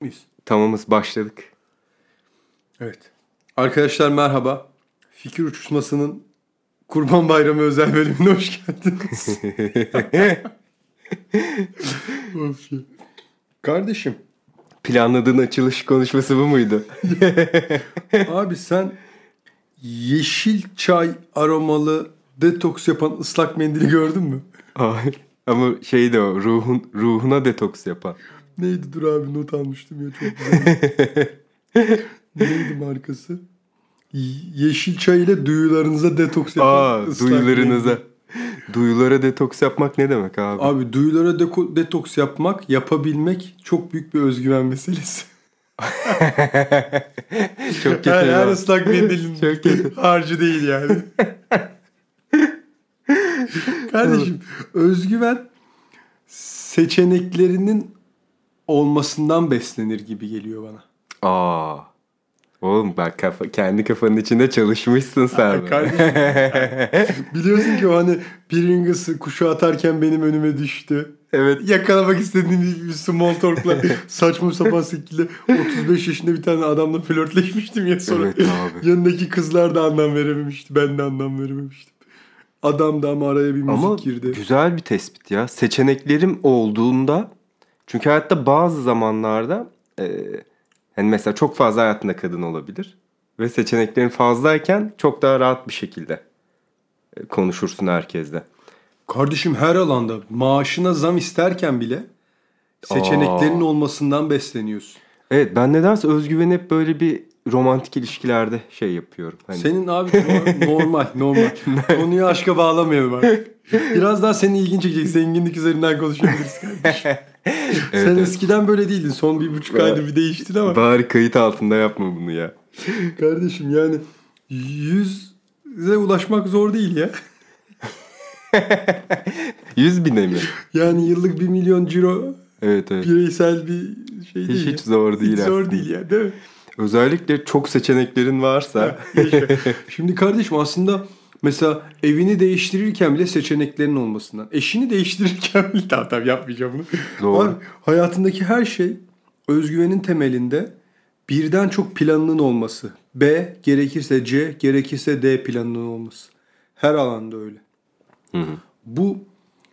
Muyuz? Tamamız başladık. Evet. Arkadaşlar merhaba. Fikir Uçuşması'nın Kurban Bayramı özel bölümüne hoş geldiniz. Of ya. Kardeşim, Planladığın açılış konuşması bu muydu? abi sen yeşil çay aromalı detoks yapan ıslak mendili gördün mü? Ay, Ama şeydi o ruhun ruhuna detoks yapan. Neydi dur abi not almıştım ya çok güzel. Neydi markası? Yeşil çay ile duyularınıza detoks yapan Aa duyularınıza. Duyulara detoks yapmak ne demek abi? Abi duyulara deko- detoks yapmak, yapabilmek çok büyük bir özgüven meselesi. Çok kötü. her, her ıslak mendilin Çok kötü. harcı değil yani. Kardeşim özgüven seçeneklerinin olmasından beslenir gibi geliyor bana. Aa. Oğlum bak kafa, kendi kafanın içinde çalışmışsın sen. Kardeşim biliyorsun ki o hani Pringles'ı kuşu atarken benim önüme düştü. evet. Yakalamak istediğim bir- small talk'la saçma sapan şekilde 35 yaşında bir tane adamla flörtleşmiştim ya sonra. Evet abi. Yanındaki kızlar da anlam verememişti. Ben de anlam verememiştim. Adam da ama araya bir müzik Ama girdi. güzel bir tespit ya. Seçeneklerim olduğunda çünkü hayatta bazı zamanlarda e, hani mesela çok fazla hayatında kadın olabilir ve seçeneklerin fazlayken çok daha rahat bir şekilde e, konuşursun herkesle. Kardeşim her alanda maaşına zam isterken bile seçeneklerin Aa. olmasından besleniyorsun. Evet ben nedense özgüveni hep böyle bir romantik ilişkilerde şey yapıyorum. Hani Senin abi no- normal normal. Konuyu aşka bağlamayalım artık. Biraz daha senin ilgin çekecek. Zenginlik üzerinden konuşabiliriz kardeşim. Sen eskiden böyle değildin. Son bir buçuk ayda bir değiştin ama. bari kayıt altında yapma bunu ya. Kardeşim yani yüze ulaşmak zor değil ya. 100 bine mi? Yani yıllık bir milyon ciro Evet evet. bireysel bir şey Hiç, değil. ya. hiç zor değil Hiç zor aslında. değil ya değil mi? Özellikle çok seçeneklerin varsa. Şimdi kardeşim aslında mesela evini değiştirirken bile seçeneklerin olmasından. Eşini değiştirirken bile tamam tamam yapmayacağım bunu. Doğru. Abi, hayatındaki her şey özgüvenin temelinde birden çok planının olması. B gerekirse C gerekirse D planının olması. Her alanda öyle. Bu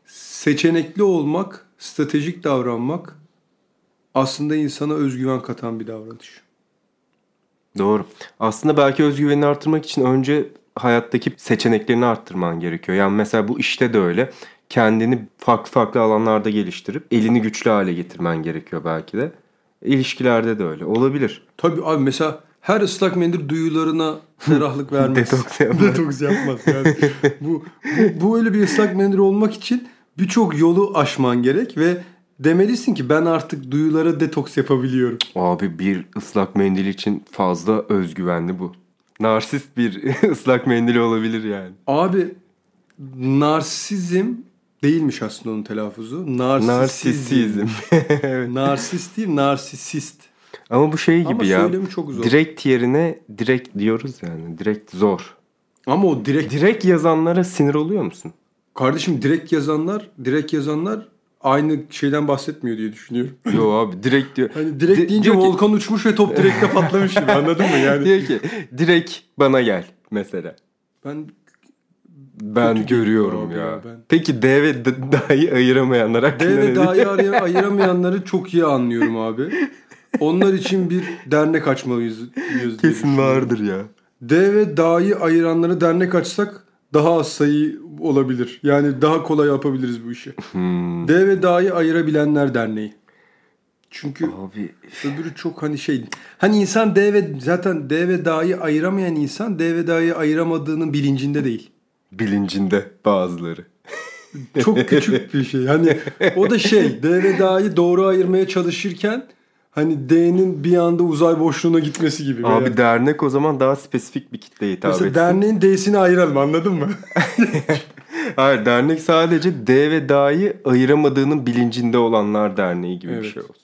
seçenekli olmak, stratejik davranmak aslında insana özgüven katan bir davranış. Doğru. Aslında belki özgüvenini arttırmak için önce hayattaki seçeneklerini arttırman gerekiyor. Yani mesela bu işte de öyle. Kendini farklı farklı alanlarda geliştirip elini güçlü hale getirmen gerekiyor belki de. İlişkilerde de öyle. Olabilir. Tabii abi mesela her ıslak mendil duyularına ferahlık vermez. Detoks yapmaz. Detoks yapmaz. Yani bu, bu, bu öyle bir ıslak mendil olmak için birçok yolu aşman gerek ve demelisin ki ben artık duyulara detoks yapabiliyorum. Abi bir ıslak mendil için fazla özgüvenli bu. Narsist bir ıslak mendili olabilir yani. Abi narsizm değilmiş aslında onun telaffuzu. Narsisizm. Narsisizm. Narsist değil narsisist. Ama bu şey gibi Ama ya. çok zor. Direkt yerine direkt diyoruz yani. Direkt zor. Ama o direkt Direkt yazanlara sinir oluyor musun? kardeşim direkt yazanlar direkt yazanlar aynı şeyden bahsetmiyor diye düşünüyorum. Yo abi direkt diyor. Hani direkt Di- deyince diyor ki- volkan uçmuş ve top direkte patlamış gibi anladın mı yani? diyor ki direkt bana gel mesela. Ben Ben Kötü görüyorum ya. ya, ben- Peki D ve D- D'yi ayıramayanlar hakkında D ve D'yi ayıramayanları çok iyi anlıyorum abi. Onlar için bir dernek açmalıyız. Kesin vardır ya. D ve D'yi ayıranları dernek açsak daha az sayı olabilir. Yani daha kolay yapabiliriz bu işi. Hmm. D ve D'yi ayırabilenler derneği. Çünkü Abi öbürü çok hani şey. Hani insan D ve zaten D ve D'yi ayıramayan insan D ve D'yi ayıramadığının bilincinde değil. bilincinde bazıları. Çok küçük bir şey. Hani o da şey D ve D'yi doğru ayırmaya çalışırken hani D'nin bir anda uzay boşluğuna gitmesi gibi. Abi veya- dernek o zaman daha spesifik bir kitleye hitap Mesela etsin. derneğin D'sini ayıralım anladın mı? Hayır dernek sadece D ve D'yi ayıramadığının bilincinde olanlar derneği gibi bir Evet. şey olsun.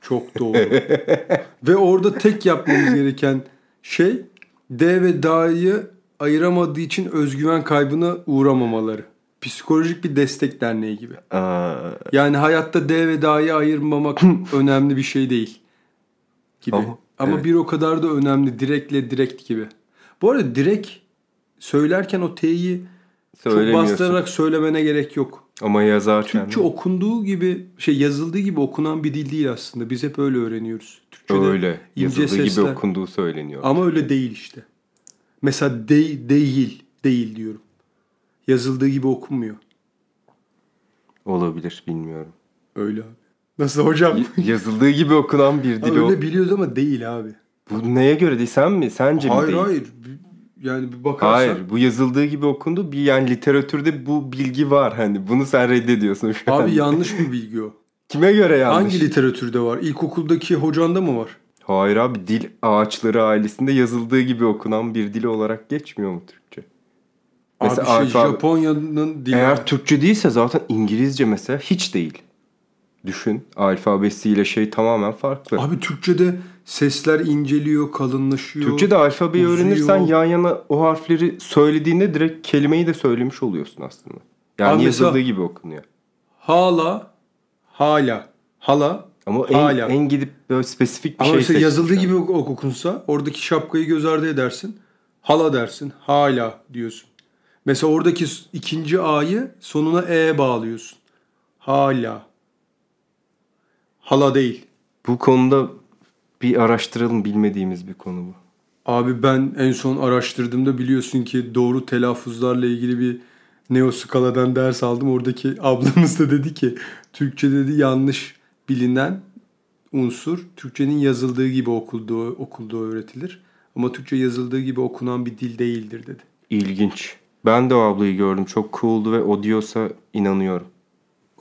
Çok doğru. ve orada tek yapmamız gereken şey D ve D'yi ayıramadığı için özgüven kaybına uğramamaları. Psikolojik bir destek derneği gibi. Aa, Yani hayatta D ve D'yi ayırmamak önemli bir şey değil. gibi. Ama, Ama evet. bir o kadar da önemli. Direkle direkt gibi. Bu arada direkt söylerken o T'yi çok bastırarak söylemene gerek yok. Ama yazarken. Türkçe okunduğu gibi şey yazıldığı gibi okunan bir dil değil aslında. Biz hep öyle öğreniyoruz. Türkçe'de öyle. Yazıldığı sesler. gibi okunduğu söyleniyor. Ama öyle değil işte. Mesela de, değil, değil diyorum. Yazıldığı gibi okunmuyor. Olabilir bilmiyorum. Öyle abi. Nasıl hocam? Yazıldığı gibi okunan bir dil o. Öyle biliyoruz ama değil abi. Bu neye göre değil? Sen mi? Sence hayır, mi değil? Hayır Yani bir bakarsan. Hayır bu yazıldığı gibi okundu. Bir yani literatürde bu bilgi var. Hani bunu sen reddediyorsun şu Abi an. yanlış bir bilgi o. Kime göre yanlış? Hangi literatürde var? İlkokuldaki hocanda mı var? Hayır abi dil ağaçları ailesinde yazıldığı gibi okunan bir dil olarak geçmiyor mu Türkçe? Mesela abi şey, Japonya'nın dili. Eğer Türkçe değilse zaten İngilizce mesela hiç değil. Düşün alfabesiyle şey tamamen farklı. Abi Türkçe'de sesler inceliyor, kalınlaşıyor. Türkçe'de alfabeyi uzuyor. öğrenirsen yan yana o harfleri söylediğinde direkt kelimeyi de söylemiş oluyorsun aslında. Yani Abi yazıldığı gibi okunuyor. Hala, hala, hala, ama en, hala. en gidip böyle spesifik bir Ama şey mesela yazıldığı gibi okunsa oradaki şapkayı göz ardı edersin. Hala dersin. Hala diyorsun. Mesela oradaki ikinci A'yı sonuna E bağlıyorsun. Hala. Hala değil. Bu konuda bir araştıralım bilmediğimiz bir konu bu. Abi ben en son araştırdığımda biliyorsun ki doğru telaffuzlarla ilgili bir neoskala'dan ders aldım. Oradaki ablamız da dedi ki Türkçe dedi yanlış bilinen unsur Türkçenin yazıldığı gibi okulduğu, okulduğu öğretilir. Ama Türkçe yazıldığı gibi okunan bir dil değildir dedi. İlginç. Ben de o ablayı gördüm. Çok cool'du ve o diyorsa inanıyorum.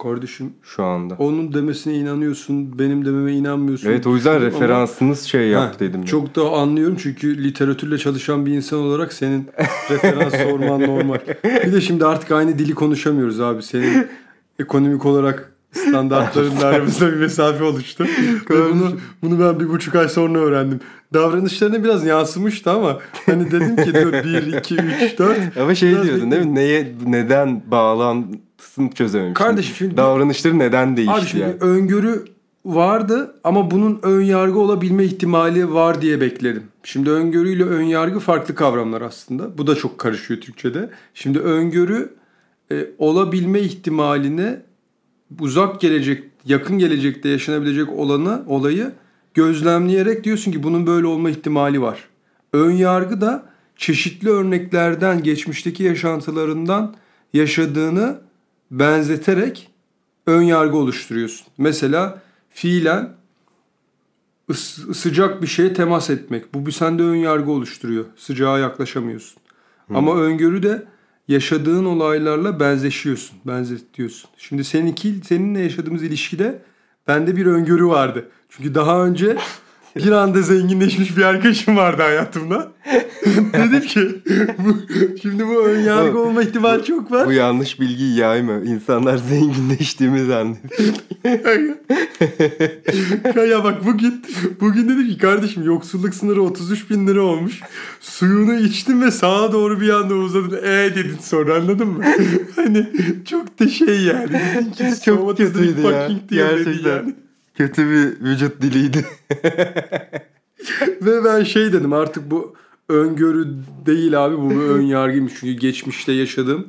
Kardeşim şu anda. Onun demesine inanıyorsun, benim dememe inanmıyorsun. Evet o yüzden referansınız şey yap dedim. Çok da anlıyorum çünkü literatürle çalışan bir insan olarak senin referans sorman normal. Bir de şimdi artık aynı dili konuşamıyoruz abi. Senin ekonomik olarak standartlarının aramızda bir mesafe oluştu. bunu, bunu ben bir buçuk ay sonra öğrendim. Davranışlarına biraz yansımıştı ama hani dedim ki dur bir, iki, üç, dört. Ama şey diyordun değil mi? Neye, neden bağlantısını çözememişsin. Kardeşim şimdi... Davranışları neden değişti Abi şimdi yani? öngörü vardı ama bunun ön yargı olabilme ihtimali var diye bekledim. Şimdi öngörüyle ön yargı farklı kavramlar aslında. Bu da çok karışıyor Türkçe'de. Şimdi öngörü e, olabilme ihtimaline uzak gelecek, yakın gelecekte yaşanabilecek olanı, olayı gözlemleyerek diyorsun ki bunun böyle olma ihtimali var. Ön yargı da çeşitli örneklerden, geçmişteki yaşantılarından yaşadığını benzeterek ön yargı oluşturuyorsun. Mesela fiilen sıcak bir şeye temas etmek. Bu bir sende ön yargı oluşturuyor. Sıcağa yaklaşamıyorsun. Hmm. Ama öngörü de yaşadığın olaylarla benzeşiyorsun, benzetiyorsun. Şimdi seninki seninle yaşadığımız ilişkide bende bir öngörü vardı. Çünkü daha önce bir anda zenginleşmiş bir arkadaşım vardı hayatımda. Dedim ki bu, şimdi bu ön yargı olma ihtimali çok var. Bu yanlış bilgiyi yayma. İnsanlar zenginleştiğimi zannediyor. ya bak bugün bugün dedim ki kardeşim yoksulluk sınırı 33 bin lira olmuş. Suyunu içtim ve sağa doğru bir anda uzadın. E dedin sonra anladın mı? hani çok da şey yani. çok kötüydü ya. Gerçekten. Yani. Kötü bir vücut diliydi. Ve ben şey dedim artık bu öngörü değil abi bu bir ön yargıymış. Çünkü geçmişte yaşadım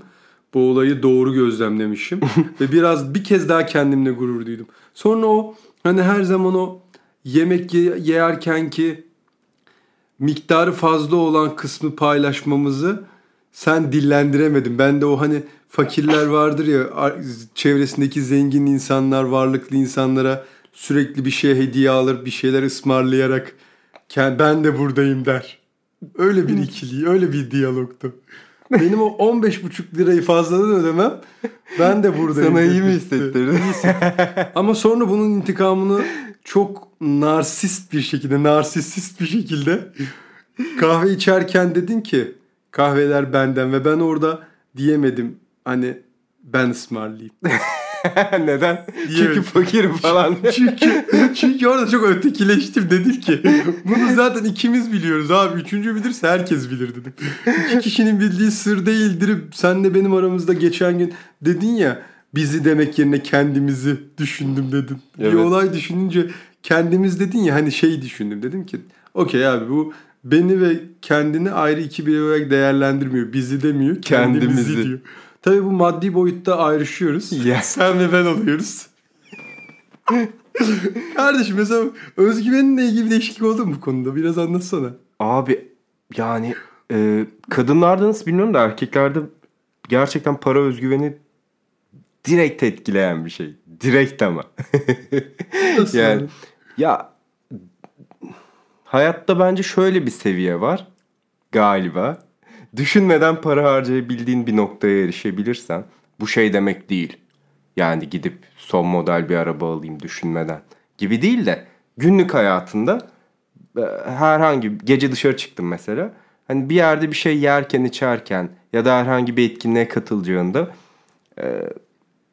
bu olayı doğru gözlemlemişim. Ve biraz bir kez daha kendimle gurur duydum. Sonra o hani her zaman o yemek yerken ki miktarı fazla olan kısmı paylaşmamızı sen dillendiremedin. Ben de o hani fakirler vardır ya çevresindeki zengin insanlar, varlıklı insanlara sürekli bir şey hediye alır, bir şeyler ısmarlayarak ben de buradayım der. Öyle bir ikili, öyle bir diyalogtu. Benim o 15,5 lirayı fazladan ödemem ben de buradayım. Sana iyi mi hissettirdi? Ama sonra bunun intikamını çok narsist bir şekilde, narsist bir şekilde kahve içerken dedin ki kahveler benden ve ben orada diyemedim hani ben ısmarlayayım. Neden? Çünkü fakirim falan. çünkü çünkü orada çok ötekileştim dedim ki bunu zaten ikimiz biliyoruz abi. Üçüncü bilirse herkes bilir dedim. İki kişinin bildiği sır değildir. Sen de benim aramızda geçen gün dedin ya bizi demek yerine kendimizi düşündüm dedin. Evet. Bir olay düşününce kendimiz dedin ya hani şey düşündüm. Dedim ki okey abi bu beni ve kendini ayrı iki bir olarak değerlendirmiyor. Bizi demiyor. Kendimizi, Kendimizi. diyor. Tabii bu maddi boyutta ayrışıyoruz. Ya. Sen ve ben oluyoruz. Kardeşim mesela özgüveninle ilgili bir değişiklik oldu mu bu konuda? Biraz anlatsana. Abi yani e, kadınlarda nasıl bilmiyorum da erkeklerde gerçekten para özgüveni direkt etkileyen bir şey. Direkt ama. Nasıl yani yani? ya hayatta bence şöyle bir seviye var galiba. Düşünmeden para harcayabildiğin bir noktaya erişebilirsen bu şey demek değil. Yani gidip son model bir araba alayım düşünmeden gibi değil de günlük hayatında e, herhangi gece dışarı çıktım mesela. Hani bir yerde bir şey yerken içerken ya da herhangi bir etkinliğe katılacağında e,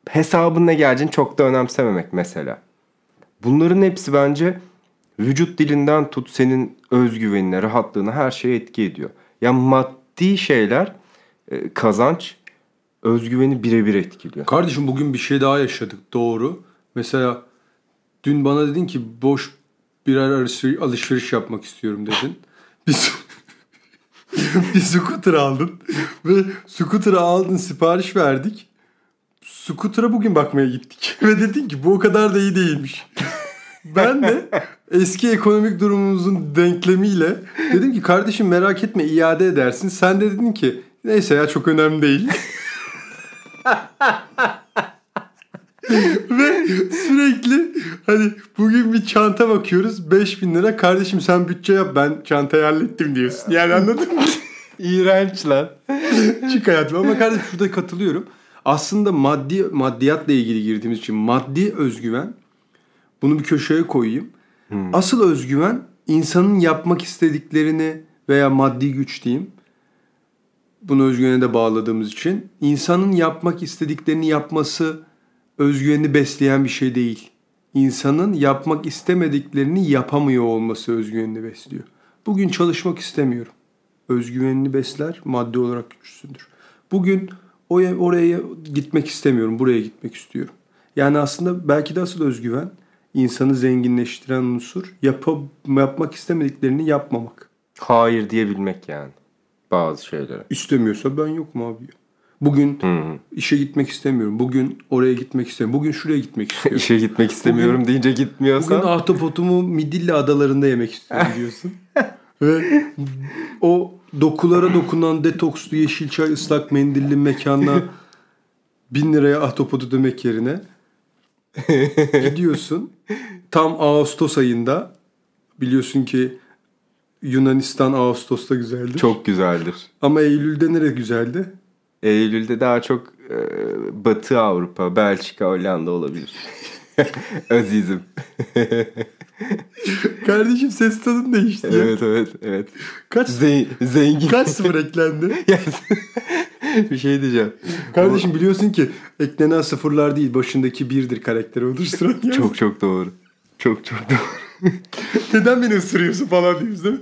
hesabın ne geleceğini çok da önemsememek mesela. Bunların hepsi bence vücut dilinden tut senin özgüvenine, rahatlığına her şeye etki ediyor. Ya maddi şeyler e, kazanç özgüveni birebir etkiliyor. Kardeşim bugün bir şey daha yaşadık. Doğru. Mesela dün bana dedin ki boş birer alışveriş yapmak istiyorum dedin. Biz bir scooter aldın ve scooter'ı aldın sipariş verdik. Scooter'a bugün bakmaya gittik ve dedin ki bu o kadar da iyi değilmiş. Ben de eski ekonomik durumumuzun denklemiyle dedim ki kardeşim merak etme iade edersin. Sen de dedin ki neyse ya çok önemli değil. Ve sürekli hani bugün bir çanta bakıyoruz 5000 lira kardeşim sen bütçe yap ben çantayı hallettim diyorsun. Yani anladın mı? İğrenç lan. Çık hayatım ama kardeşim şurada katılıyorum. Aslında maddi maddiyatla ilgili girdiğimiz için maddi özgüven bunu bir köşeye koyayım. Asıl özgüven insanın yapmak istediklerini veya maddi güç diyeyim. Bunu özgüvene de bağladığımız için insanın yapmak istediklerini yapması özgüvenini besleyen bir şey değil. İnsanın yapmak istemediklerini yapamıyor olması özgüvenini besliyor. Bugün çalışmak istemiyorum. Özgüvenini besler, maddi olarak güçsündür. Bugün oraya, oraya gitmek istemiyorum, buraya gitmek istiyorum. Yani aslında belki de asıl özgüven insanı zenginleştiren unsur yapa, yapmak istemediklerini yapmamak. Hayır diyebilmek yani bazı şeylere. İstemiyorsa ben yokum abi. Bugün işe gitmek istemiyorum. Bugün oraya gitmek istemiyorum. Bugün şuraya gitmek istiyorum. İşe gitmek istemiyorum deyince gitmiyorsa. Bugün ahtapotumu Midilli adalarında yemek istiyorum diyorsun. Ve o dokulara dokunan detokslu yeşil çay ıslak mendilli mekanına bin liraya ahtapotu demek yerine gidiyorsun. Tam Ağustos ayında biliyorsun ki Yunanistan Ağustos'ta güzeldir. Çok güzeldir. Ama Eylül'de nere güzeldi? Eylül'de daha çok e, Batı Avrupa, Belçika, Hollanda olabilir. Azizim. Kardeşim ses tadın değişti ya. evet evet evet. Kaç Zen- zengin. kaç sıfır eklendi? bir şey diyeceğim. Kardeşim biliyorsun ki eklenen sıfırlar değil başındaki birdir karakteri oluşturan. ya. Çok çok doğru. Çok çok doğru. Neden beni ısırıyorsun falan diyoruz değil mi?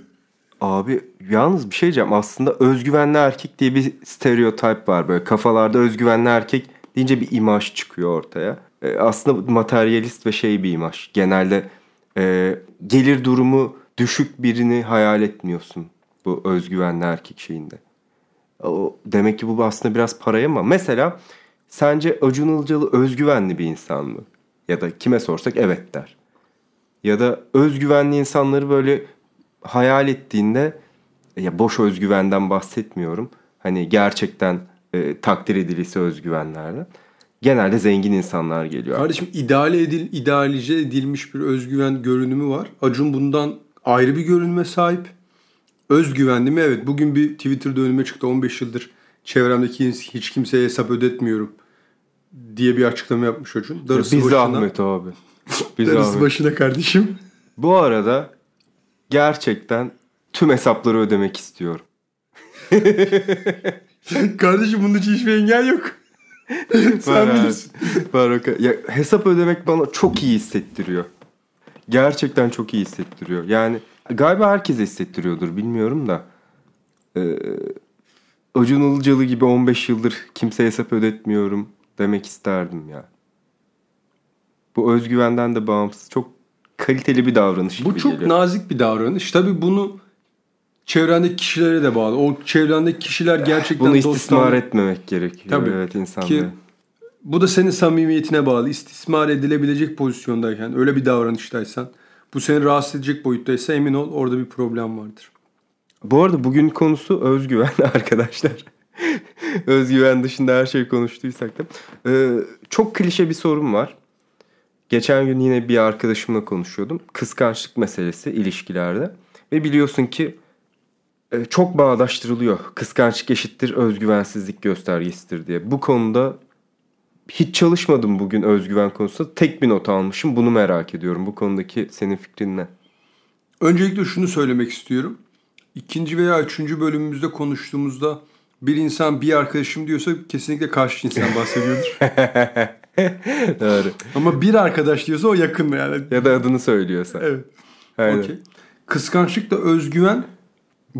Abi yalnız bir şey diyeceğim. Aslında özgüvenli erkek diye bir stereotip var böyle. Kafalarda özgüvenli erkek deyince bir imaj çıkıyor ortaya. E, aslında materyalist ve şey bir imaj. Genelde e, gelir durumu düşük birini hayal etmiyorsun bu özgüvenli erkek şeyinde. O, demek ki bu aslında biraz paraya mı? Mesela sence Acun Ilıcalı özgüvenli bir insan mı? Ya da kime sorsak evet der. Ya da özgüvenli insanları böyle hayal ettiğinde ya boş özgüvenden bahsetmiyorum. Hani gerçekten e, takdir edilisi özgüvenlerden. Genelde zengin insanlar geliyor. Kardeşim ideale edil, idealize edilmiş bir özgüven görünümü var. Acun bundan ayrı bir görünüme sahip. Özgüvenli mi? Evet. Bugün bir Twitter'da önüme çıktı. 15 yıldır çevremdeki hiç kimseye hesap ödetmiyorum diye bir açıklama yapmış Acun. Darısı Biz başına. zahmet abi. Biz Darısı zahmet. başına kardeşim. Bu arada gerçekten tüm hesapları ödemek istiyorum. kardeşim bunun için hiçbir engel yok. Sen Var bilirsin. Var kadar. ya, hesap ödemek bana çok iyi hissettiriyor. Gerçekten çok iyi hissettiriyor. Yani galiba herkese hissettiriyordur bilmiyorum da. Ee, Acun Ilıcalı gibi 15 yıldır kimseye hesap ödetmiyorum demek isterdim ya. Bu özgüvenden de bağımsız çok kaliteli bir davranış Bu gibi çok geliyor. nazik bir davranış. Tabii bunu çevrendeki kişilere de bağlı. O çevrendeki kişiler gerçekten Bunu istismar etmemek gerekiyor. Tabii. Evet insanları. Ki bu da senin samimiyetine bağlı. İstismar edilebilecek pozisyondayken, öyle bir davranıştaysan, bu seni rahatsız edecek boyuttaysa emin ol orada bir problem vardır. Bu arada bugün konusu özgüven arkadaşlar. özgüven dışında her şey konuştuysak da. Ee, çok klişe bir sorum var. Geçen gün yine bir arkadaşımla konuşuyordum. Kıskançlık meselesi ilişkilerde. Ve biliyorsun ki e, çok bağdaştırılıyor. Kıskançlık eşittir özgüvensizlik göstergesidir diye. Bu konuda hiç çalışmadım bugün özgüven konusunda. Tek bir not almışım. Bunu merak ediyorum. Bu konudaki senin fikrin ne? Öncelikle şunu söylemek istiyorum. İkinci veya üçüncü bölümümüzde konuştuğumuzda bir insan bir arkadaşım diyorsa kesinlikle karşı cinsten bahsediyordur. Doğru. Ama bir arkadaş diyorsa o yakın yani. Ya da adını söylüyorsa. Evet. Aynen. Okey. Kıskançlıkla özgüven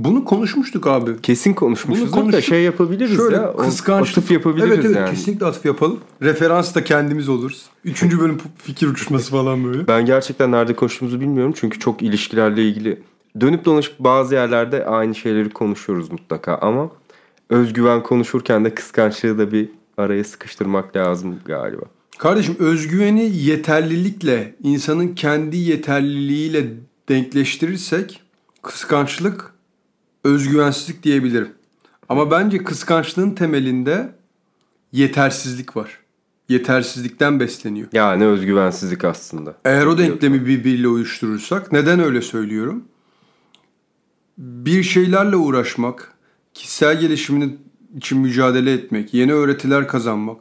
bunu konuşmuştuk abi. Kesin konuşmuşuz Bunu da şey yapabiliriz Şöyle ya. kıskançlık. Atıf yapabiliriz evet, evet, yani. kesinlikle atıf yapalım. Referans da kendimiz oluruz. Üçüncü bölüm fikir uçuşması falan böyle. Ben gerçekten nerede konuştuğumuzu bilmiyorum. Çünkü çok ilişkilerle ilgili dönüp dolaşıp bazı yerlerde aynı şeyleri konuşuyoruz mutlaka. Ama özgüven konuşurken de kıskançlığı da bir araya sıkıştırmak lazım galiba. Kardeşim özgüveni yeterlilikle, insanın kendi yeterliliğiyle denkleştirirsek kıskançlık özgüvensizlik diyebilirim. Ama bence kıskançlığın temelinde yetersizlik var. Yetersizlikten besleniyor. Yani özgüvensizlik aslında. Eğer o denklemi birbiriyle uyuşturursak neden öyle söylüyorum? Bir şeylerle uğraşmak, kişisel gelişiminin için mücadele etmek, yeni öğretiler kazanmak,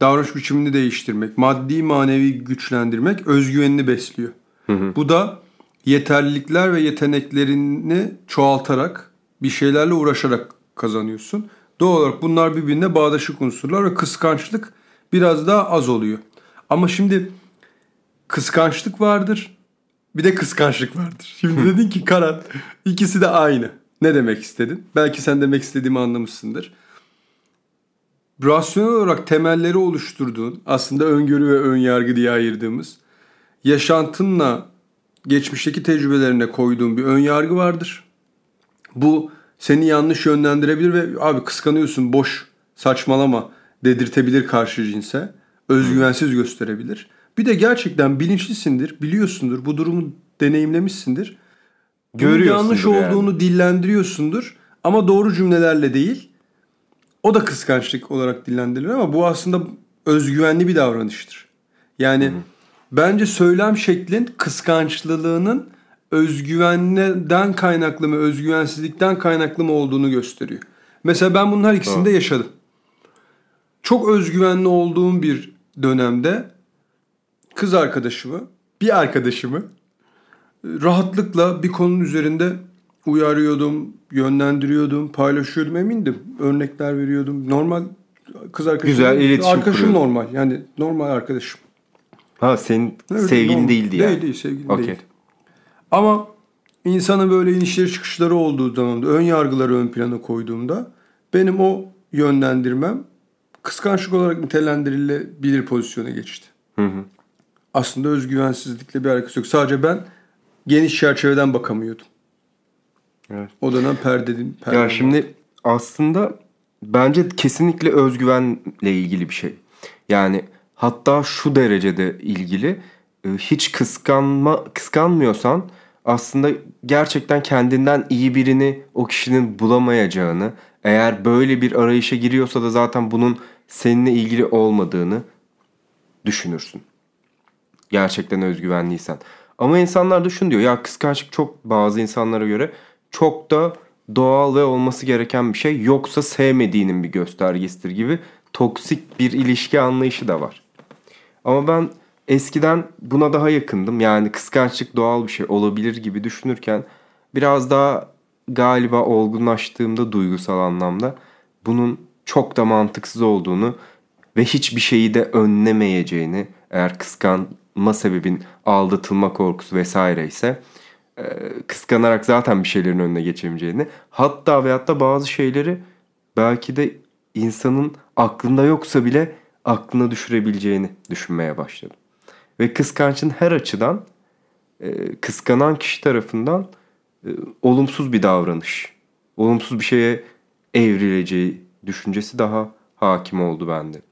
davranış biçimini değiştirmek, maddi manevi güçlendirmek özgüvenini besliyor. Bu da yeterlilikler ve yeteneklerini çoğaltarak bir şeylerle uğraşarak kazanıyorsun. Doğal olarak bunlar birbirine bağdaşık unsurlar ve kıskançlık biraz daha az oluyor. Ama şimdi kıskançlık vardır. Bir de kıskançlık vardır. Şimdi dedin ki Karan ikisi de aynı. Ne demek istedin? Belki sen demek istediğimi anlamışsındır. Rasyonel olarak temelleri oluşturduğun aslında öngörü ve ön yargı diye ayırdığımız yaşantınla geçmişteki tecrübelerine koyduğun bir ön yargı vardır. Bu seni yanlış yönlendirebilir ve abi kıskanıyorsun boş saçmalama dedirtebilir karşı cinse. Özgüvensiz gösterebilir. Bir de gerçekten bilinçlisindir, biliyorsundur, bu durumu deneyimlemişsindir. Bunun yanlış yani. olduğunu dillendiriyorsundur ama doğru cümlelerle değil. O da kıskançlık olarak dillendirilir ama bu aslında özgüvenli bir davranıştır. Yani bence söylem şeklin kıskançlılığının özgüvenden kaynaklı mı, özgüvensizlikten kaynaklı mı olduğunu gösteriyor. Mesela ben bunun her ikisini de yaşadım. Çok özgüvenli olduğum bir dönemde kız arkadaşımı, bir arkadaşımı rahatlıkla bir konunun üzerinde uyarıyordum, yönlendiriyordum, paylaşıyordum emindim. Örnekler veriyordum. Normal kız arkadaşım. Güzel iletişim Arkadaşım kuruyordun. normal. Yani normal arkadaşım. Ha senin Evet, sevgilin normal. değildi yani. Değil değil sevgilin Okey. değil. Ama insanın böyle inişleri çıkışları olduğu zaman ön yargıları ön plana koyduğumda benim o yönlendirmem kıskançlık olarak nitelendirilebilir pozisyona geçti. Hı hı. Aslında özgüvensizlikle bir alakası yok. Sadece ben geniş çerçeveden bakamıyordum. Evet. O dönem perdedim. Ya şimdi aslında bence kesinlikle özgüvenle ilgili bir şey. Yani hatta şu derecede ilgili e, hiç kıskanma kıskanmıyorsan aslında gerçekten kendinden iyi birini o kişinin bulamayacağını, eğer böyle bir arayışa giriyorsa da zaten bunun seninle ilgili olmadığını düşünürsün. Gerçekten özgüvenliysen. Ama insanlar da şunu diyor. Ya kıskançlık çok bazı insanlara göre çok da doğal ve olması gereken bir şey. Yoksa sevmediğinin bir göstergesidir gibi toksik bir ilişki anlayışı da var. Ama ben eskiden buna daha yakındım. Yani kıskançlık doğal bir şey olabilir gibi düşünürken biraz daha galiba olgunlaştığımda duygusal anlamda bunun çok da mantıksız olduğunu ve hiçbir şeyi de önlemeyeceğini eğer kıskanma sebebin aldatılma korkusu vesaire ise kıskanarak zaten bir şeylerin önüne geçemeyeceğini hatta ve hatta bazı şeyleri belki de insanın aklında yoksa bile aklına düşürebileceğini düşünmeye başladım. Ve kıskançın her açıdan e, kıskanan kişi tarafından e, olumsuz bir davranış, olumsuz bir şeye evrileceği düşüncesi daha hakim oldu bende.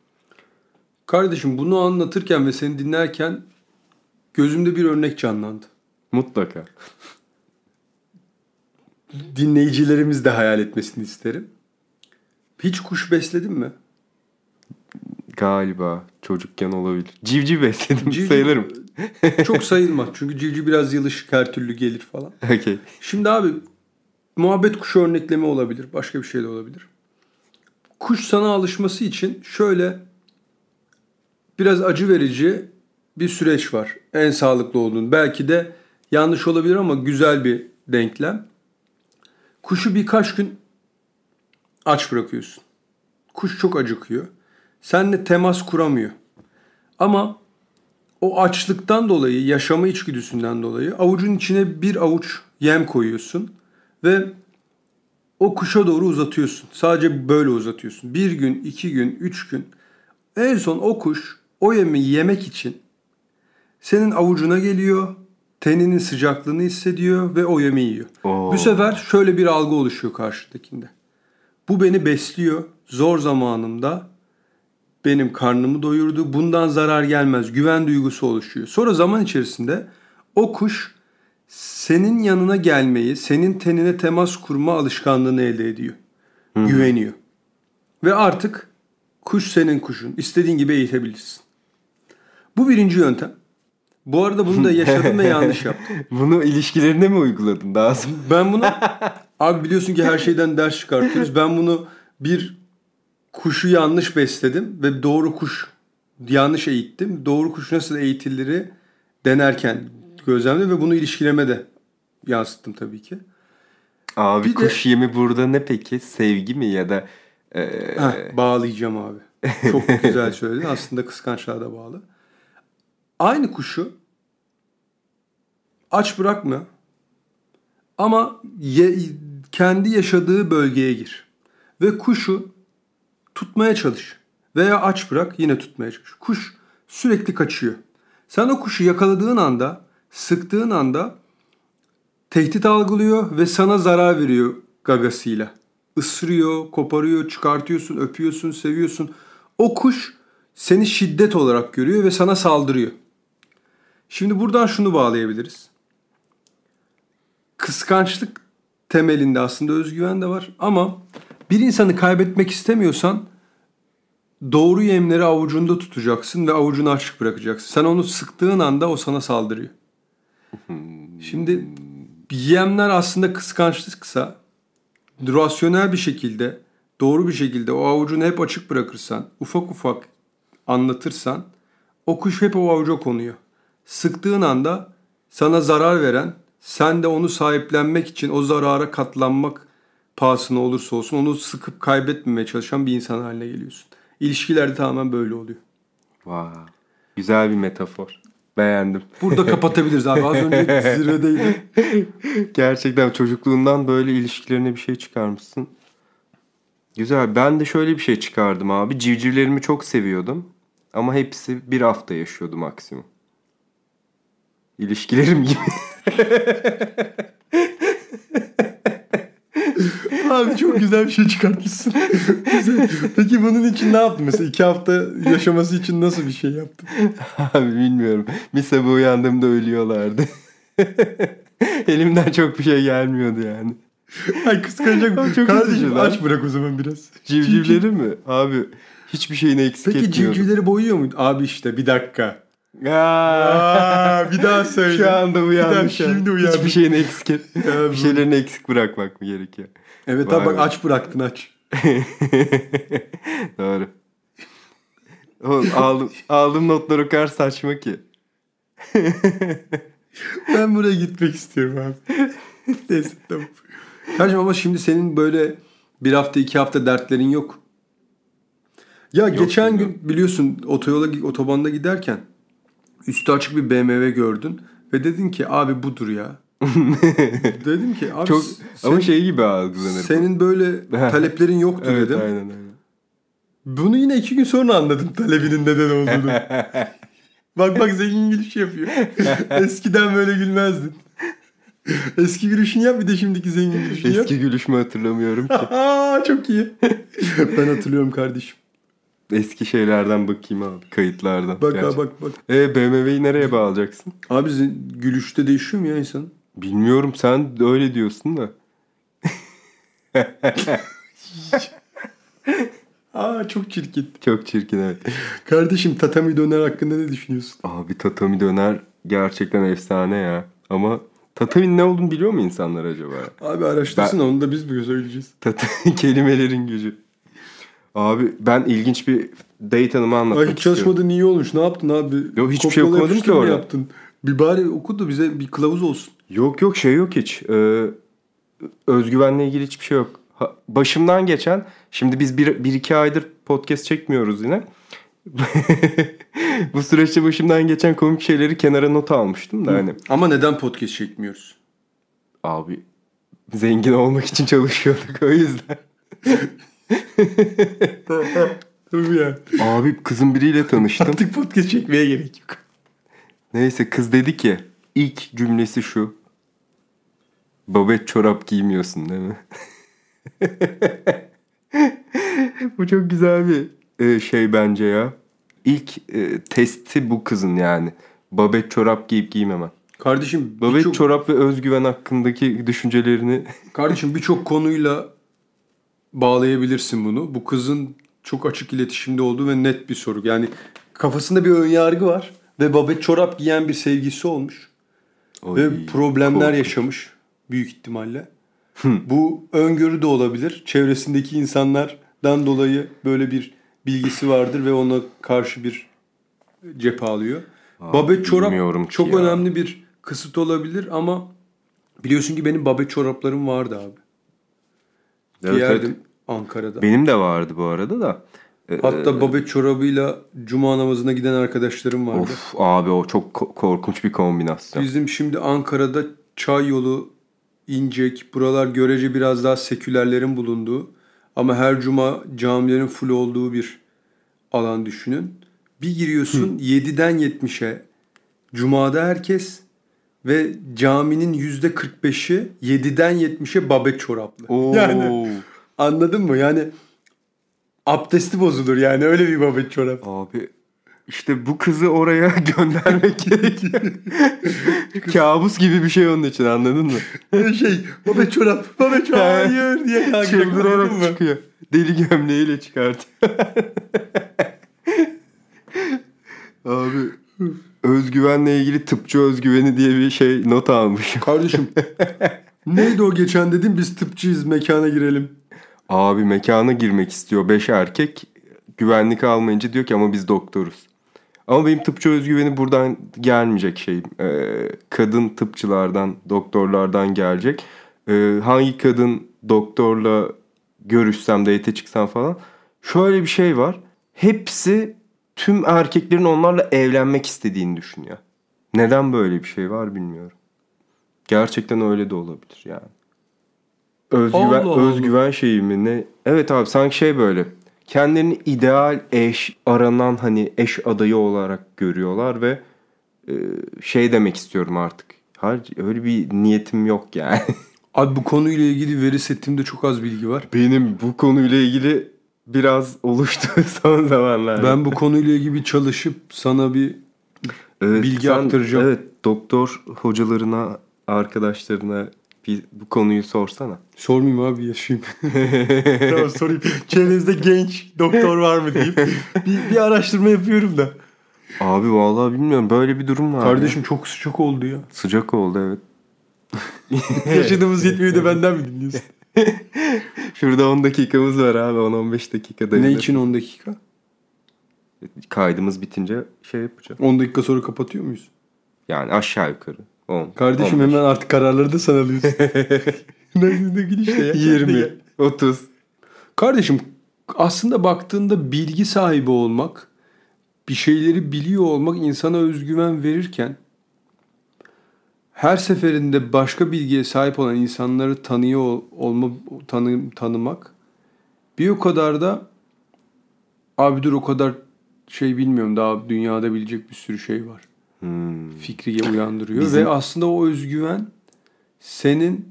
Kardeşim bunu anlatırken ve seni dinlerken gözümde bir örnek canlandı. Mutlaka. Dinleyicilerimiz de hayal etmesini isterim. Hiç kuş besledin mi? Galiba çocukken olabilir. Civciv besledim Civciv- sayılırım. Çok sayılmaz. Çünkü civciv biraz yılışık her türlü gelir falan. Okey. Şimdi abi muhabbet kuşu örnekleme olabilir. Başka bir şey de olabilir. Kuş sana alışması için şöyle biraz acı verici bir süreç var. En sağlıklı olduğunu. Belki de yanlış olabilir ama güzel bir denklem. Kuşu birkaç gün aç bırakıyorsun. Kuş çok acıkıyor. Seninle temas kuramıyor. Ama o açlıktan dolayı, yaşama içgüdüsünden dolayı avucun içine bir avuç yem koyuyorsun ve o kuşa doğru uzatıyorsun. Sadece böyle uzatıyorsun. Bir gün, iki gün, üç gün. En son o kuş o yemi yemek için senin avucuna geliyor, teninin sıcaklığını hissediyor ve o yemi yiyor. Oo. Bu sefer şöyle bir algı oluşuyor karşıdakinde. Bu beni besliyor. Zor zamanımda benim karnımı doyurdu. Bundan zarar gelmez. Güven duygusu oluşuyor. Sonra zaman içerisinde o kuş senin yanına gelmeyi, senin tenine temas kurma alışkanlığını elde ediyor. Güveniyor. Ve artık kuş senin kuşun. İstediğin gibi eğitebilirsin. Bu birinci yöntem. Bu arada bunu da yaşadım ve yanlış yaptım. Bunu ilişkilerine mi uyguladın daha sonra? Ben bunu abi biliyorsun ki her şeyden ders çıkartıyoruz. Ben bunu bir kuşu yanlış besledim ve doğru kuş yanlış eğittim. Doğru kuş nasıl eğitiliri denerken gözlemledim ve bunu ilişkilerime de yansıttım tabii ki. Abi Bir de- kuş yemi burada ne peki? Sevgi mi ya da e, Heh, bağlayacağım abi. Çok güzel söyledin. Aslında kıskançlığa da bağlı. Aynı kuşu aç bırakma. Ama ye- kendi yaşadığı bölgeye gir. Ve kuşu tutmaya çalış. Veya aç bırak yine tutmaya çalış. Kuş sürekli kaçıyor. Sen o kuşu yakaladığın anda, sıktığın anda tehdit algılıyor ve sana zarar veriyor gagasıyla. Isırıyor, koparıyor, çıkartıyorsun, öpüyorsun, seviyorsun. O kuş seni şiddet olarak görüyor ve sana saldırıyor. Şimdi buradan şunu bağlayabiliriz. Kıskançlık temelinde aslında özgüven de var ama bir insanı kaybetmek istemiyorsan doğru yemleri avucunda tutacaksın ve avucunu açık bırakacaksın. Sen onu sıktığın anda o sana saldırıyor. Şimdi yemler aslında kıskançlıksa rasyonel bir şekilde doğru bir şekilde o avucunu hep açık bırakırsan ufak ufak anlatırsan o kuş hep o avuca konuyor. Sıktığın anda sana zarar veren sen de onu sahiplenmek için o zarara katlanmak pahasına olursa olsun onu sıkıp kaybetmemeye çalışan bir insan haline geliyorsun. İlişkilerde tamamen böyle oluyor. Vay. Güzel bir metafor. Beğendim. Burada kapatabiliriz abi. Az önce zirvedeydi. Gerçekten çocukluğundan böyle ilişkilerine bir şey çıkarmışsın. Güzel. Ben de şöyle bir şey çıkardım abi. Civcivlerimi çok seviyordum. Ama hepsi bir hafta yaşıyordu maksimum. İlişkilerim gibi. Abi çok güzel bir şey çıkartmışsın. Güzel. Peki bunun için ne yaptın? Mesela iki hafta yaşaması için nasıl bir şey yaptın? Abi bilmiyorum. Bir sabah uyandığımda ölüyorlardı. Elimden çok bir şey gelmiyordu yani. Ay kıskanacak. Çok Kardeşim aç bırak o zaman biraz. Civcivleri mi? Abi hiçbir şeyini eksik Peki etmiyorum. civcivleri boyuyor muydu? Abi işte bir dakika. Aa, Aa, bir daha söyle. Şu anda an. şimdi uyandım. Hiçbir şeyini eksik et. Bir şeylerini eksik bırakmak mı gerekiyor? Evet Vay abi bak aç bıraktın aç. Doğru. Oğlum, aldım, aldığım notlar o kadar saçma ki. Ben buraya gitmek istiyorum abi. Neyse tamam. Kardeşim ama şimdi senin böyle bir hafta iki hafta dertlerin yok. Ya geçen bilmiyorum. gün biliyorsun otoyola otobanda giderken üstü açık bir BMW gördün ve dedin ki abi budur ya. dedim ki abi Çok sen- ama şey gibi algılanır. senin böyle taleplerin yoktu evet, dedim. aynen aynen. Bunu yine iki gün sonra anladım talebinin neden olduğunu. Bak bak zengin gülüş yapıyor. Eskiden böyle gülmezdin. Eski gülüşünü yap bir de şimdiki zengin gülüşünü yap. Eski gülüşümü hatırlamıyorum ki. Aa, çok iyi. ben hatırlıyorum kardeşim. Eski şeylerden bakayım abi. Kayıtlardan. Bak ha bak bak. E BMW'yi nereye bağlayacaksın? Abi gülüşte değişiyor mu ya insan? Bilmiyorum sen de öyle diyorsun da. Aa çok çirkin. Çok çirkin evet. Kardeşim tatami döner hakkında ne düşünüyorsun? Abi tatami döner gerçekten efsane ya. Ama tatami ne olduğunu biliyor mu insanlar acaba? Abi araştırsın onu da biz mi söyleyeceğiz? Tatami kelimelerin gücü. Abi ben ilginç bir date hanımı anlatmak Ay hiç çalışmadın iyi olmuş. Ne yaptın abi? Yok, hiçbir şey Kopyala okumadım ki orada. yaptın. Bir bari oku da bize bir kılavuz olsun. Yok yok şey yok hiç. Ee, özgüvenle ilgili hiçbir şey yok. Ha, başımdan geçen şimdi biz bir, bir iki aydır podcast çekmiyoruz yine. Bu süreçte başımdan geçen komik şeyleri kenara not almıştım da hani. Ama neden podcast çekmiyoruz? Abi zengin olmak için çalışıyorduk o yüzden. Tabii ya. Abi kızın biriyle tanıştım. Artık podcast çekmeye gerek yok. Neyse kız dedi ki ilk cümlesi şu. Babet çorap giymiyorsun değil mi? bu çok güzel bir e, şey bence ya. İlk e, testi bu kızın yani. Babet çorap giyip giymemem. Kardeşim Babet birçok, çorap ve özgüven hakkındaki düşüncelerini kardeşim birçok konuyla bağlayabilirsin bunu. Bu kızın çok açık iletişimde olduğu ve net bir soru. Yani kafasında bir önyargı var ve babet çorap giyen bir sevgisi olmuş. Oy, ve problemler korkunç. yaşamış büyük ihtimalle. Bu öngörü de olabilir. Çevresindeki insanlardan dolayı böyle bir bilgisi vardır ve ona karşı bir cephe alıyor. Abi, babet çorap çok ya. önemli bir kısıt olabilir ama biliyorsun ki benim babet çoraplarım vardı abi. Evet, Giyerdim evet. Ankara'da. Benim de vardı bu arada da. Ee, Hatta babet çorabıyla cuma namazına giden arkadaşlarım vardı. Of abi o çok ko- korkunç bir kombinasyon. Bizim şimdi Ankara'da Çay Yolu, İncek, buralar görece biraz daha sekülerlerin bulunduğu ama her cuma camilerin full olduğu bir alan düşünün. Bir giriyorsun 7'den 70'e cumada herkes ve caminin %45'i 7'den 70'e babet çoraplı. Oo. Yani anladın mı? Yani abdesti bozulur yani öyle bir babet çorap. Abi işte bu kızı oraya göndermek gerekiyor. Kabus gibi bir şey onun için anladın mı? şey babet çorap, babet çorap hayır diye kalkıyor. Çıldırarak çıkıyor. Deli gömleğiyle çıkartıyor. Abi özgüvenle ilgili tıpçı özgüveni diye bir şey not almışım. Kardeşim neydi o geçen dedim biz tıpçıyız mekana girelim. Abi mekana girmek istiyor beş erkek. Güvenlik almayınca diyor ki ama biz doktoruz. Ama benim tıpçı özgüveni buradan gelmeyecek şeyim. Ee, kadın tıpçılardan, doktorlardan gelecek. Ee, hangi kadın doktorla görüşsem, date çıksam falan. Şöyle bir şey var. Hepsi tüm erkeklerin onlarla evlenmek istediğini düşünüyor. Neden böyle bir şey var bilmiyorum. Gerçekten öyle de olabilir yani. Özgüven, Allah Allah. özgüven şeyi mi ne? Evet abi sanki şey böyle. Kendilerini ideal eş, aranan hani eş adayı olarak görüyorlar ve e, şey demek istiyorum artık. Hayır öyle bir niyetim yok yani. Abi bu konuyla ilgili veri setimde çok az bilgi var. Benim bu konuyla ilgili biraz oluştu son zamanlarda. Ben bu konuyla ilgili çalışıp sana bir Evet, bilgi sen- aktaracağım. Evet doktor hocalarına, arkadaşlarına bir, bu konuyu sorsana. sormayayım abi yaşayayım. tamam sorayım. Çevrenizde genç doktor var mı deyip bir, bir araştırma yapıyorum da. Abi vallahi bilmiyorum böyle bir durum var. Kardeşim çok sıcak oldu ya. ya. Sıcak oldu evet. Yaşadığımız yetmiyor da benden mi dinliyorsun? Şurada 10 dakikamız var abi 10-15 dakika ne için 10 dakika? Kaydımız bitince şey yapacağım. 10 dakika sonra kapatıyor muyuz? Yani aşağı yukarı. 10. Kardeşim 15, hemen artık kararları da sen alıyorsun. ne, ne gülüşle ya. 20, 30. Kardeşim aslında baktığında bilgi sahibi olmak, bir şeyleri biliyor olmak insana özgüven verirken her seferinde başka bilgiye sahip olan insanları tanıyor ol- olma tanı, tanımak bir o kadar da abi dur o kadar şey bilmiyorum daha dünyada bilecek bir sürü şey var. Hmm. Fikri uyandırıyor Bizim- ve aslında o özgüven senin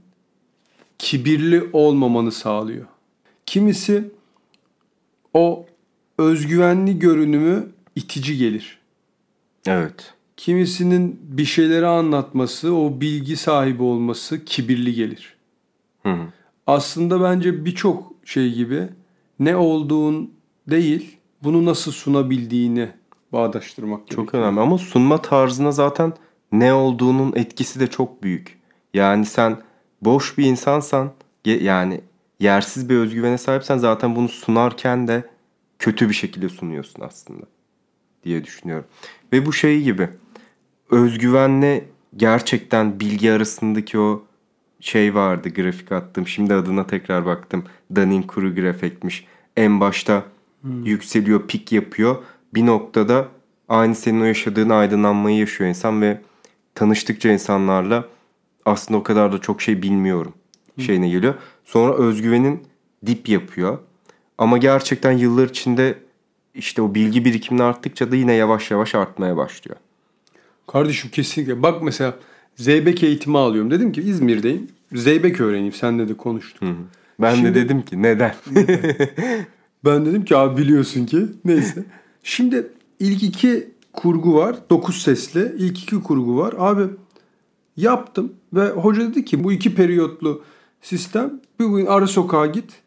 kibirli olmamanı sağlıyor. Kimisi o özgüvenli görünümü itici gelir. Evet. Kimisinin bir şeyleri anlatması, o bilgi sahibi olması kibirli gelir. Hı hı. Aslında bence birçok şey gibi ne olduğun değil, bunu nasıl sunabildiğini bağdaştırmak Çok gerekiyor. önemli ama sunma tarzına zaten ne olduğunun etkisi de çok büyük. Yani sen boş bir insansan yani yersiz bir özgüvene sahipsen zaten bunu sunarken de kötü bir şekilde sunuyorsun aslında diye düşünüyorum. Ve bu şey gibi özgüvenle gerçekten bilgi arasındaki o şey vardı grafik attım. Şimdi adına tekrar baktım. Dunning-Kruger efektmiş. En başta yükseliyor, pik yapıyor. Bir noktada aynı senin o yaşadığın aydınlanmayı yaşıyor insan ve tanıştıkça insanlarla aslında o kadar da çok şey bilmiyorum şeyine geliyor. Sonra özgüvenin dip yapıyor. Ama gerçekten yıllar içinde işte o bilgi birikimini arttıkça da yine yavaş yavaş artmaya başlıyor. Kardeşim kesinlikle. Bak mesela Zeybek eğitimi alıyorum. Dedim ki İzmir'deyim. Zeybek öğreneyim. Senle de konuştuk. Ben Şimdi- de dedim ki neden? Ben dedim ki abi biliyorsun ki. Neyse. Şimdi ilk iki kurgu var. Dokuz sesli. İlk iki kurgu var. Abi yaptım ve hoca dedi ki bu iki periyotlu sistem bugün ara sokağa git.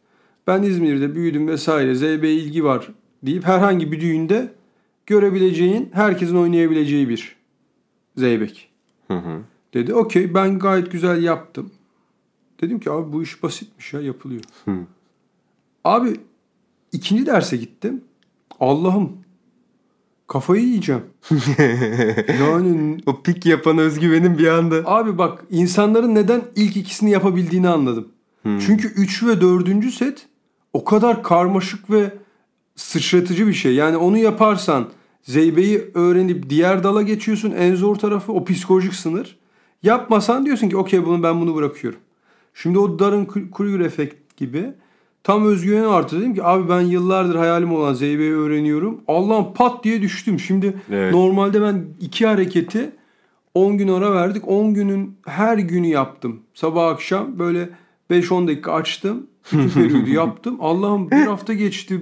Ben İzmir'de büyüdüm vesaire. ZB ilgi var deyip herhangi bir düğünde görebileceğin, herkesin oynayabileceği bir zeybek. Hı hı. Dedi okey ben gayet güzel yaptım. Dedim ki abi bu iş basitmiş ya yapılıyor. Abi ikinci derse gittim. Allah'ım kafayı yiyeceğim. yani O pik yapan özgüvenin bir anda. abi bak insanların neden ilk ikisini yapabildiğini anladım. Çünkü 3 ve 4. set o kadar karmaşık ve sıçratıcı bir şey. Yani onu yaparsan zeybeyi öğrenip diğer dala geçiyorsun. En zor tarafı o psikolojik sınır. Yapmasan diyorsun ki okey bunu ben bunu bırakıyorum. Şimdi o Darren Kruger efekt gibi tam özgüveni arttı. Dedim ki abi ben yıllardır hayalim olan zeybeyi öğreniyorum. Allah'ım pat diye düştüm. Şimdi Evet. normalde ben iki hareketi 10 gün ara verdik. 10 günün her günü yaptım. Sabah akşam böyle 5-10 dakika açtım. Bütün yaptım. Allah'ım bir hafta geçti.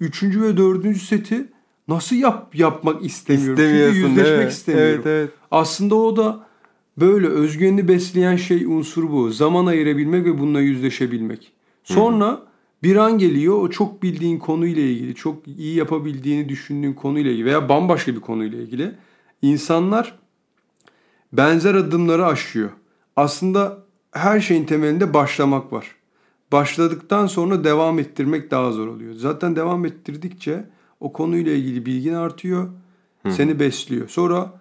Üçüncü ve dördüncü seti nasıl yap yapmak istemiyorum. Çünkü İstemiyorsun yüzleşmek değil mi? istemiyorum. Evet evet. Aslında o da böyle özgüvenini besleyen şey unsur bu. Zaman ayırabilmek ve bununla yüzleşebilmek. Sonra bir an geliyor o çok bildiğin konuyla ilgili, çok iyi yapabildiğini düşündüğün konuyla ilgili veya bambaşka bir konuyla ilgili insanlar benzer adımları aşıyor. Aslında her şeyin temelinde başlamak var. Başladıktan sonra devam ettirmek daha zor oluyor. Zaten devam ettirdikçe o konuyla ilgili bilgin artıyor. Seni besliyor. Sonra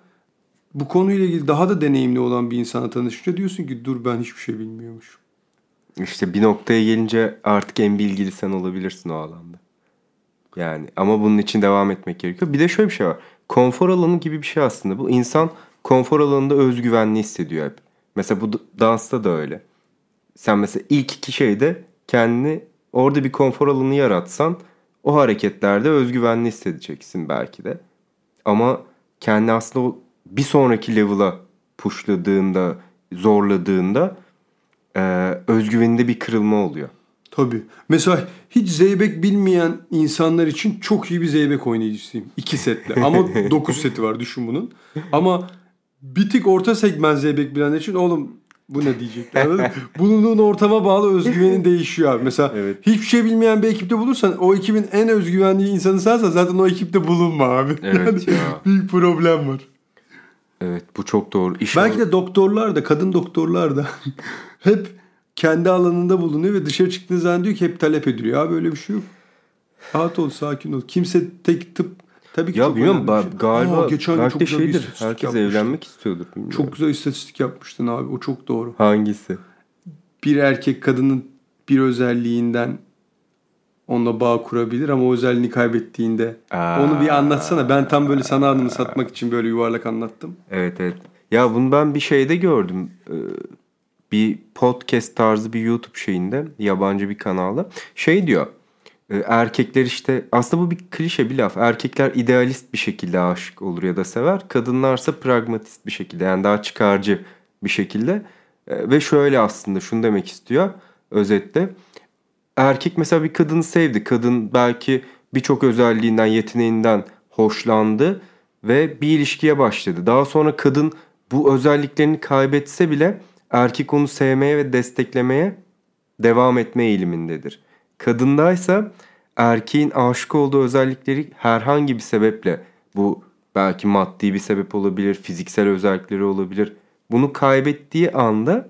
bu konuyla ilgili daha da deneyimli olan bir insana tanışınca diyorsun ki dur ben hiçbir şey bilmiyormuşum. İşte bir noktaya gelince artık en bilgili sen olabilirsin o alanda. Yani ama bunun için devam etmek gerekiyor. Bir de şöyle bir şey var. Konfor alanı gibi bir şey aslında. Bu insan konfor alanında özgüvenli hissediyor hep. Mesela bu dansta da öyle. Sen mesela ilk iki şeyde kendini orada bir konfor alanı yaratsan o hareketlerde özgüvenli hissedeceksin belki de. Ama kendi aslında bir sonraki level'a pushladığında, zorladığında e, özgüveninde bir kırılma oluyor. Tabii. Mesela hiç zeybek bilmeyen insanlar için çok iyi bir zeybek oynayıcısıyım. İki setle. Ama dokuz seti var düşün bunun. Ama bir tık orta segment zeybek bilenler için oğlum bu ne diyecekler anladın? Bulunduğun ortama bağlı özgüvenin değişiyor abi. Mesela Evet. hiçbir şey bilmeyen bir ekipte bulursan o ekibin en özgüvenli insanı sensen zaten o ekipte bulunma abi. Evet Yani ya. Büyük problem var. Evet bu çok doğru. İş Belki de doktorlar da kadın doktorlar da hep kendi alanında bulunuyor ve dışarı çıktığı zaman diyor ki hep talep ediliyor. Abi öyle bir şey yok. Rahat ol, sakin ol. Kimse tek tıp tabii ki ya bilmiyorum ba- şey. galiba Aa, geçen belki çok şeydir. Herkes yapmıştın. evlenmek istiyordur. Bilmiyorum. Çok güzel istatistik yapmıştın abi. O çok doğru. Hangisi? Bir erkek kadının bir özelliğinden onunla bağ kurabilir ama o özelliğini kaybettiğinde Aa. onu bir anlatsana. Ben tam böyle sana adını satmak için böyle yuvarlak anlattım. Evet evet. Ya bunu ben bir şeyde gördüm. Bir podcast tarzı bir YouTube şeyinde yabancı bir kanalda. Şey diyor. e, erkekler işte aslında bu bir klişe bir laf. Erkekler idealist bir şekilde aşık olur ya da sever. Kadınlarsa pragmatist bir şekilde yani daha çıkarcı bir şekilde. E, ve şöyle aslında şunu demek istiyor özetle. Erkek mesela bir kadını sevdi. Kadın belki birçok özelliğinden, yeteneğinden hoşlandı ve bir ilişkiye başladı. Daha sonra kadın bu özelliklerini kaybetse bile erkek onu sevmeye ve desteklemeye devam etme eğilimindedir. Kadındaysa erkeğin aşık olduğu özellikleri herhangi bir sebeple bu belki maddi bir sebep olabilir, fiziksel özellikleri olabilir. Bunu kaybettiği anda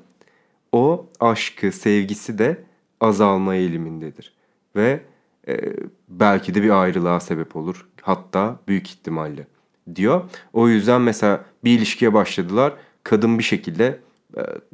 o aşkı, sevgisi de azalma eğilimindedir. Ve e, belki de bir ayrılığa sebep olur. Hatta büyük ihtimalle diyor. O yüzden mesela bir ilişkiye başladılar. Kadın bir şekilde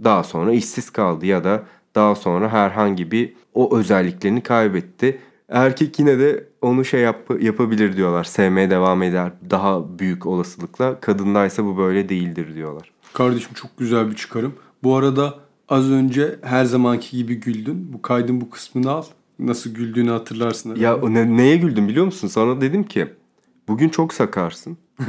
daha sonra işsiz kaldı ya da daha sonra herhangi bir o özelliklerini kaybetti. Erkek yine de onu şey yap, yapabilir diyorlar. Sevmeye devam eder daha büyük olasılıkla. Kadındaysa bu böyle değildir diyorlar. Kardeşim çok güzel bir çıkarım. Bu arada az önce her zamanki gibi güldün. Bu kaydın bu kısmını al. Nasıl güldüğünü hatırlarsın. Herhalde. Ya ne, neye güldüm biliyor musun? Sana dedim ki bugün çok sakarsın.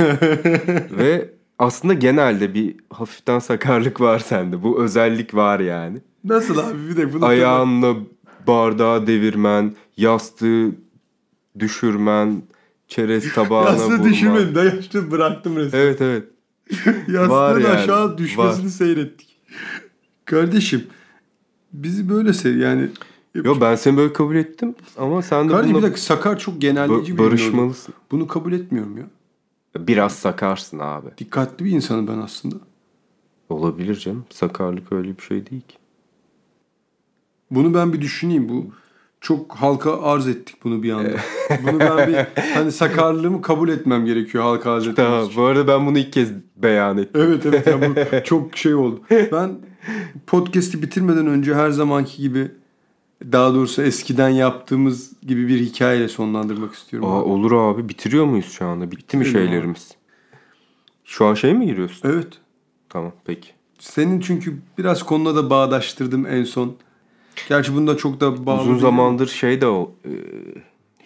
Ve aslında genelde bir hafiften sakarlık var sende. Bu özellik var yani. Nasıl abi bir de bunu Ayağınla bardağı devirmen, yastığı düşürmen, çerez tabağına Yastığı vurman. düşürmedim. Dayaştım bıraktım resmen. Evet evet. Yastığın Var yani, aşağı düşmesini var. seyrettik. Kardeşim bizi böyle sev yani. Yo ben seni böyle kabul ettim ama sen de Kardeşim bir bununla dakika sakar çok genelleyici ba- bir barışmalısın. Bunu kabul etmiyorum ya. Biraz sakarsın abi. Dikkatli bir insanım ben aslında. Olabilir canım. Sakarlık öyle bir şey değil ki. Bunu ben bir düşüneyim. Bu çok halka arz ettik bunu bir anda. bunu ben bir hani sakarlığımı kabul etmem gerekiyor halka arz etmem Tamam. için. Bu arada ben bunu ilk kez beyan ettim. Evet evet ya bu çok şey oldu. Ben podcast'i bitirmeden önce her zamanki gibi daha doğrusu eskiden yaptığımız gibi bir hikayeyle sonlandırmak istiyorum. Aa, abi. olur abi. Bitiriyor muyuz şu anda? Bitti mi Bitirelim abi. şeylerimiz? Şu an şey mi giriyorsun? Evet. Tamam peki. Senin çünkü biraz konuna da bağdaştırdım en son. Gerçi bunda çok da bağlı Uzun değil. zamandır şey de o e,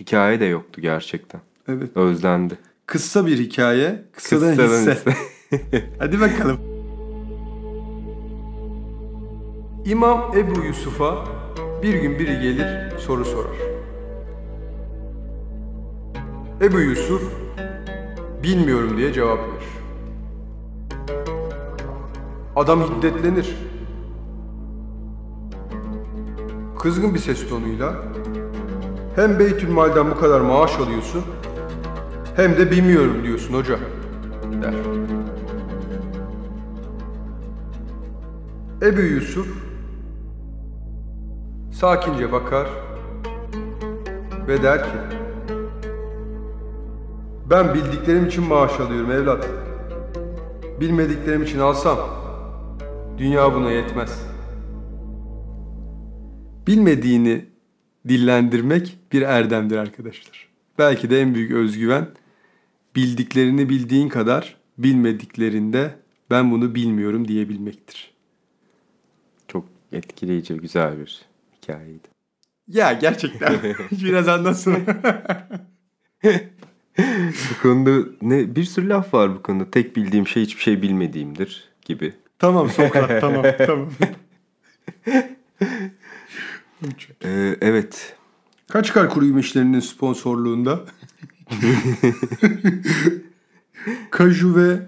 hikaye de yoktu gerçekten. Evet. Özlendi. Kısa bir hikaye. Kısadan Kıssadan hisse. hisse. Hadi bakalım. İmam Ebu Yusuf'a bir gün biri gelir soru sorar. Ebu Yusuf bilmiyorum diye cevap verir. Adam hiddetlenir. Kızgın bir ses tonuyla hem Beytülmal'den bu kadar maaş alıyorsun hem de bilmiyorum diyorsun hoca der. Ebu Yusuf sakince bakar ve der ki Ben bildiklerim için maaş alıyorum evlat. Bilmediklerim için alsam dünya buna yetmez. Bilmediğini dillendirmek bir erdemdir arkadaşlar. Belki de en büyük özgüven bildiklerini bildiğin kadar bilmediklerinde ben bunu bilmiyorum diyebilmektir. Çok etkileyici, güzel bir hikayeydi. Ya gerçekten biraz anlatsın. Bu konuda ne bir sürü laf var bu konuda. Tek bildiğim şey hiçbir şey bilmediğimdir gibi. tamam Sokrat tamam tamam. Ee, evet. Kaç kar kuru işlerinin sponsorluğunda Kaju ve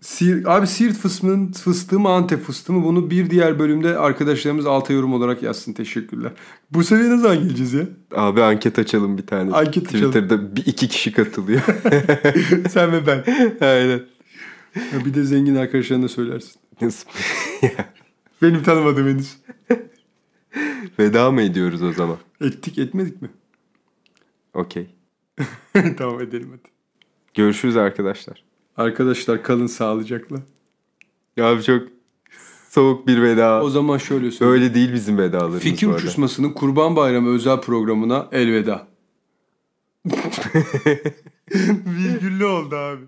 Sir, abi Siirt fıstığının fıstığı mı Antep fıstığı mı bunu bir diğer bölümde arkadaşlarımız alta yorum olarak yazsın teşekkürler. Bu seviyeye ne zaman geleceğiz ya? Abi anket açalım bir tane. Anket açalım. Twitter'da bir iki kişi katılıyor. Sen ve ben. Aynen. Ya bir de zengin arkadaşlarına da söylersin. Benim tanımadığım henüz. Veda mı ediyoruz o zaman? Ettik etmedik mi? Okey. tamam edelim hadi. Görüşürüz arkadaşlar. Arkadaşlar kalın sağlıcakla. Ya abi çok soğuk bir veda. O zaman şöyle söyleyeyim. Öyle değil bizim vedalarımız Fikir. Uçuşması'nın Kurban Bayramı özel programına elveda. Virgüllü oldu abi.